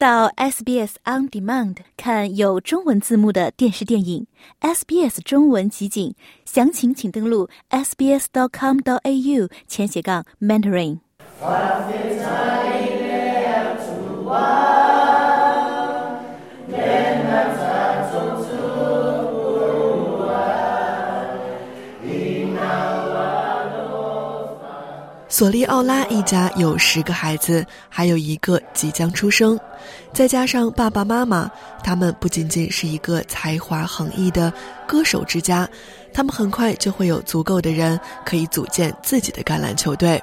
到 SBS On Demand 看有中文字幕的电视电影，SBS 中文集锦，详情请登录 sbs.com.au 前斜杠 mentoring。索利奥拉一家有十个孩子，还有一个即将出生，再加上爸爸妈妈，他们不仅仅是一个才华横溢的歌手之家，他们很快就会有足够的人可以组建自己的橄榄球队。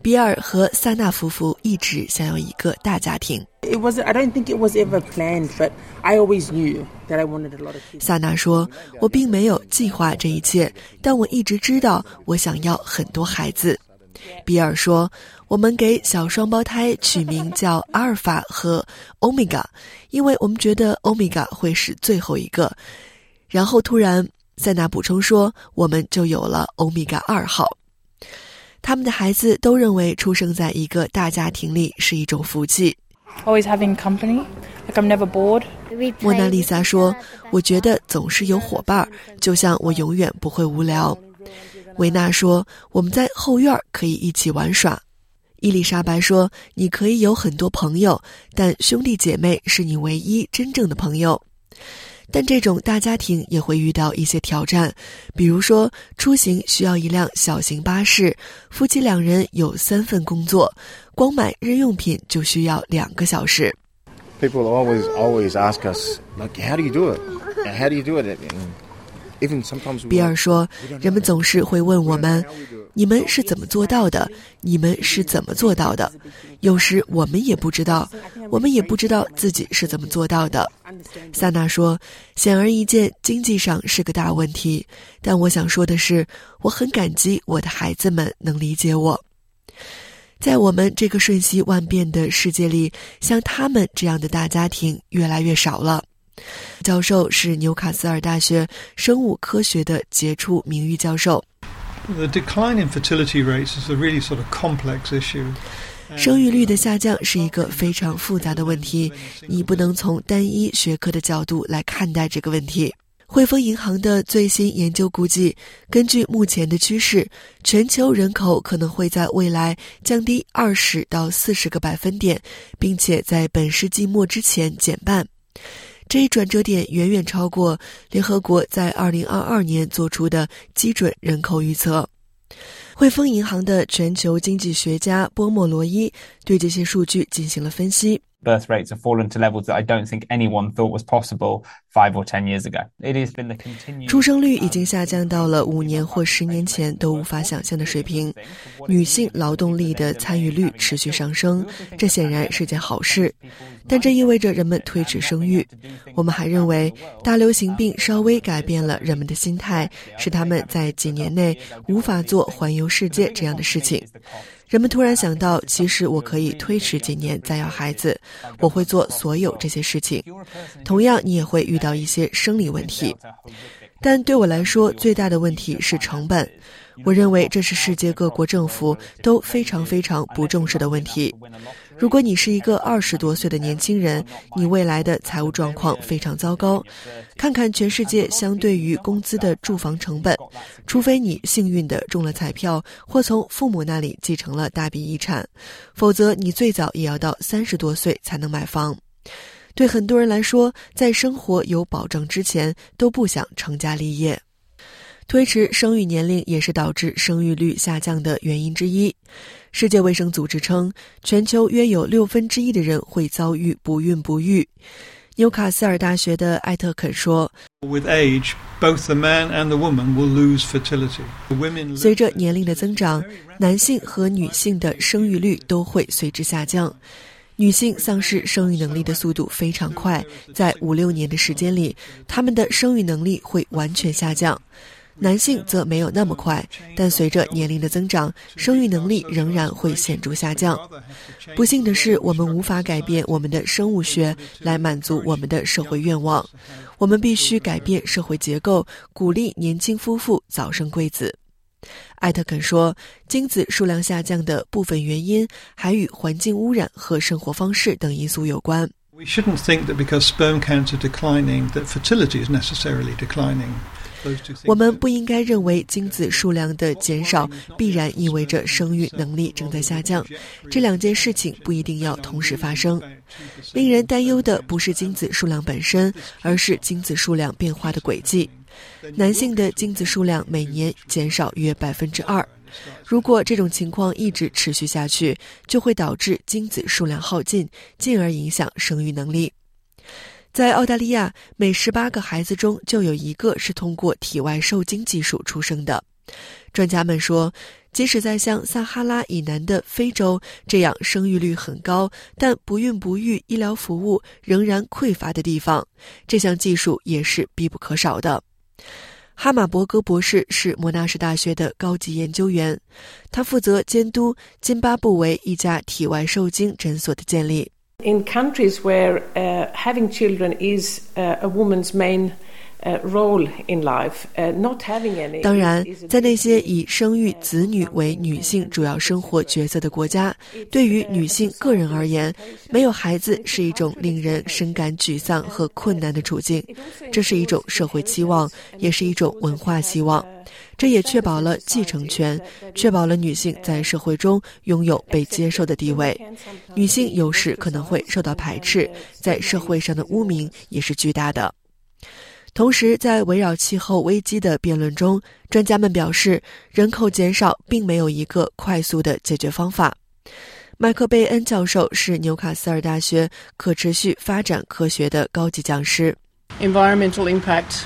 比尔和萨娜夫妇一直想要一个大家庭。It was I don't think it was ever planned, but I always knew that I wanted a lot of kids. 萨娜说：“我并没有计划这一切，但我一直知道我想要很多孩子。”比尔说：“我们给小双胞胎取名叫阿尔法和欧米伽，因为我们觉得欧米伽会是最后一个。”然后突然，塞纳补充说：“我们就有了欧米伽二号。”他们的孩子都认为出生在一个大家庭里是一种福气。Always having company, like I'm never bored. 莫娜丽莎说：“我觉得总是有伙伴，就像我永远不会无聊。”维娜说：“我们在后院可以一起玩耍。”伊丽莎白说：“你可以有很多朋友，但兄弟姐妹是你唯一真正的朋友。”但这种大家庭也会遇到一些挑战，比如说出行需要一辆小型巴士，夫妻两人有三份工作，光买日用品就需要两个小时。People always always ask us like, "How do you do it? How do you do it?" 比尔说：“人们总是会问我们，你们是怎么做到的？你们是怎么做到的？有时我们也不知道，我们也不知道自己是怎么做到的。”萨娜说：“显而易见，经济上是个大问题，但我想说的是，我很感激我的孩子们能理解我。在我们这个瞬息万变的世界里，像他们这样的大家庭越来越少了。”教授是纽卡斯尔大学生物科学的杰出名誉教授。The decline in fertility rates is a really sort of complex issue. 生育率的下降是一个非常复杂的问题，你不能从单一学科的角度来看待这个问题。汇丰银行的最新研究估计，根据目前的趋势，全球人口可能会在未来降低二十到四十个百分点，并且在本世纪末之前减半。这一转折点远远超过联合国在二零二二年做出的基准人口预测。汇丰银行的全球经济学家波莫罗伊对这些数据进行了分析。Birth rates have fallen to levels that I don't think anyone thought was possible five or ten years ago. It has been the continued 出生率已经下降到了五年或十年前都无法想象的水平，女性劳动力的参与率持续上升，这显然是件好事，但这意味着人们推迟生育。我们还认为大流行病稍微改变了人们的心态，使他们在几年内无法做环游世界这样的事情。人们突然想到，其实我可以推迟几年再要孩子，我会做所有这些事情。同样，你也会遇到一些生理问题，但对我来说，最大的问题是成本。我认为这是世界各国政府都非常非常不重视的问题。如果你是一个二十多岁的年轻人，你未来的财务状况非常糟糕。看看全世界相对于工资的住房成本，除非你幸运的中了彩票，或从父母那里继承了大笔遗产，否则你最早也要到三十多岁才能买房。对很多人来说，在生活有保障之前，都不想成家立业。推迟生育年龄也是导致生育率下降的原因之一。世界卫生组织称，全球约有六分之一的人会遭遇不孕不育。纽卡斯尔大学的艾特肯说 With age, both the man and the woman will lose fertility. Women 随着年龄的增长，男性和女性的生育率都会随之下降。女性丧失生育能力的速度非常快，在五六年的时间里，她们的生育能力会完全下降。男性则没有那么快，但随着年龄的增长，生育能力仍然会显著下降。不幸的是，我们无法改变我们的生物学来满足我们的社会愿望。我们必须改变社会结构，鼓励年轻夫妇早生贵子。艾特肯说，精子数量下降的部分原因还与环境污染和生活方式等因素有关。We shouldn't think that because sperm counts are declining, that fertility is necessarily declining. 我们不应该认为精子数量的减少必然意味着生育能力正在下降，这两件事情不一定要同时发生。令人担忧的不是精子数量本身，而是精子数量变化的轨迹。男性的精子数量每年减少约百分之二，如果这种情况一直持续下去，就会导致精子数量耗尽，进而影响生育能力。在澳大利亚，每十八个孩子中就有一个是通过体外受精技术出生的。专家们说，即使在像撒哈拉以南的非洲这样生育率很高但不孕不育医疗服务仍然匮乏的地方，这项技术也是必不可少的。哈马伯格博士是莫纳什大学的高级研究员，他负责监督津巴布韦一家体外受精诊所的建立。in countries where uh, having children is uh, a woman's main uh, role in life, uh, not having any. 当然，在那些以生育子女为女性主要生活角色的国家，对于女性个人而言，没有孩子是一种令人深感沮丧和困难的处境。这是一种社会期望，也是一种文化希望。这也确保了继承权，确保了女性在社会中拥有被接受的地位。女性有时可能会受到排斥，在社会上的污名也是巨大的。同时，在围绕气候危机的辩论中，专家们表示，人口减少并没有一个快速的解决方法。麦克贝恩教授是纽卡斯尔大学可持续发展科学的高级讲师。Environmental impact.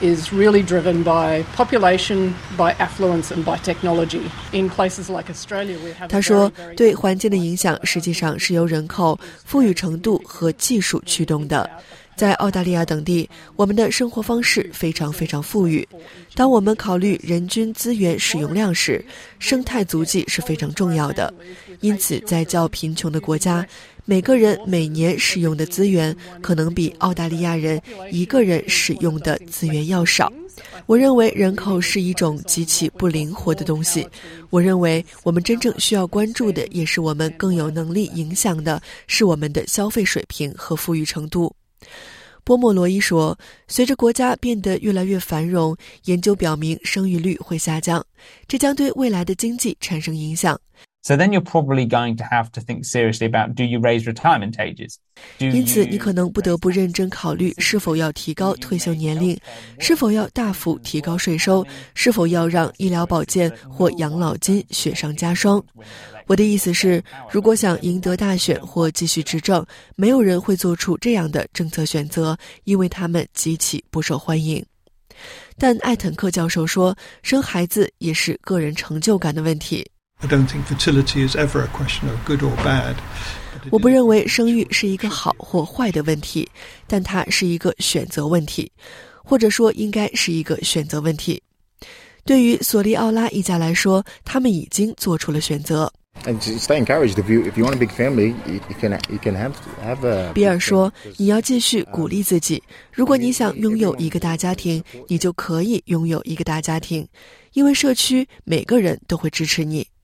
is really driven by population, by affluence, and by technology. In places like Australia, we have. 他说，对环境的影响实际上是由人口、富裕程度和技术驱动的。在澳大利亚等地，我们的生活方式非常非常富裕。当我们考虑人均资源使用量时，生态足迹是非常重要的。因此，在较贫穷的国家，每个人每年使用的资源可能比澳大利亚人一个人使用的资源要少。我认为人口是一种极其不灵活的东西。我认为我们真正需要关注的，也是我们更有能力影响的，是我们的消费水平和富裕程度。波莫罗伊说：“随着国家变得越来越繁荣，研究表明生育率会下降，这将对未来的经济产生影响。” So then you're probably going to have to think seriously about do you raise retirement ages? 因此，你可能不得不认真考虑是否要提高退休年龄，是否要大幅提高税收，是否要让医疗保健或养老金雪上加霜。我的意思是，如果想赢得大选或继续执政，没有人会做出这样的政策选择，因为他们极其不受欢迎。但艾腾克教授说，生孩子也是个人成就感的问题。i don't think fertility is ever a question of good or bad 我不认为生育是一个好或坏的问题但它是一个选择问题或者说应该是一个选择问题。对于索利奥拉一家来说他们已经做出了选择。比尔说你要继续鼓励自己。如果你想拥有一个大家庭你就可以拥有一个大家庭因为社区每个人都会支持你。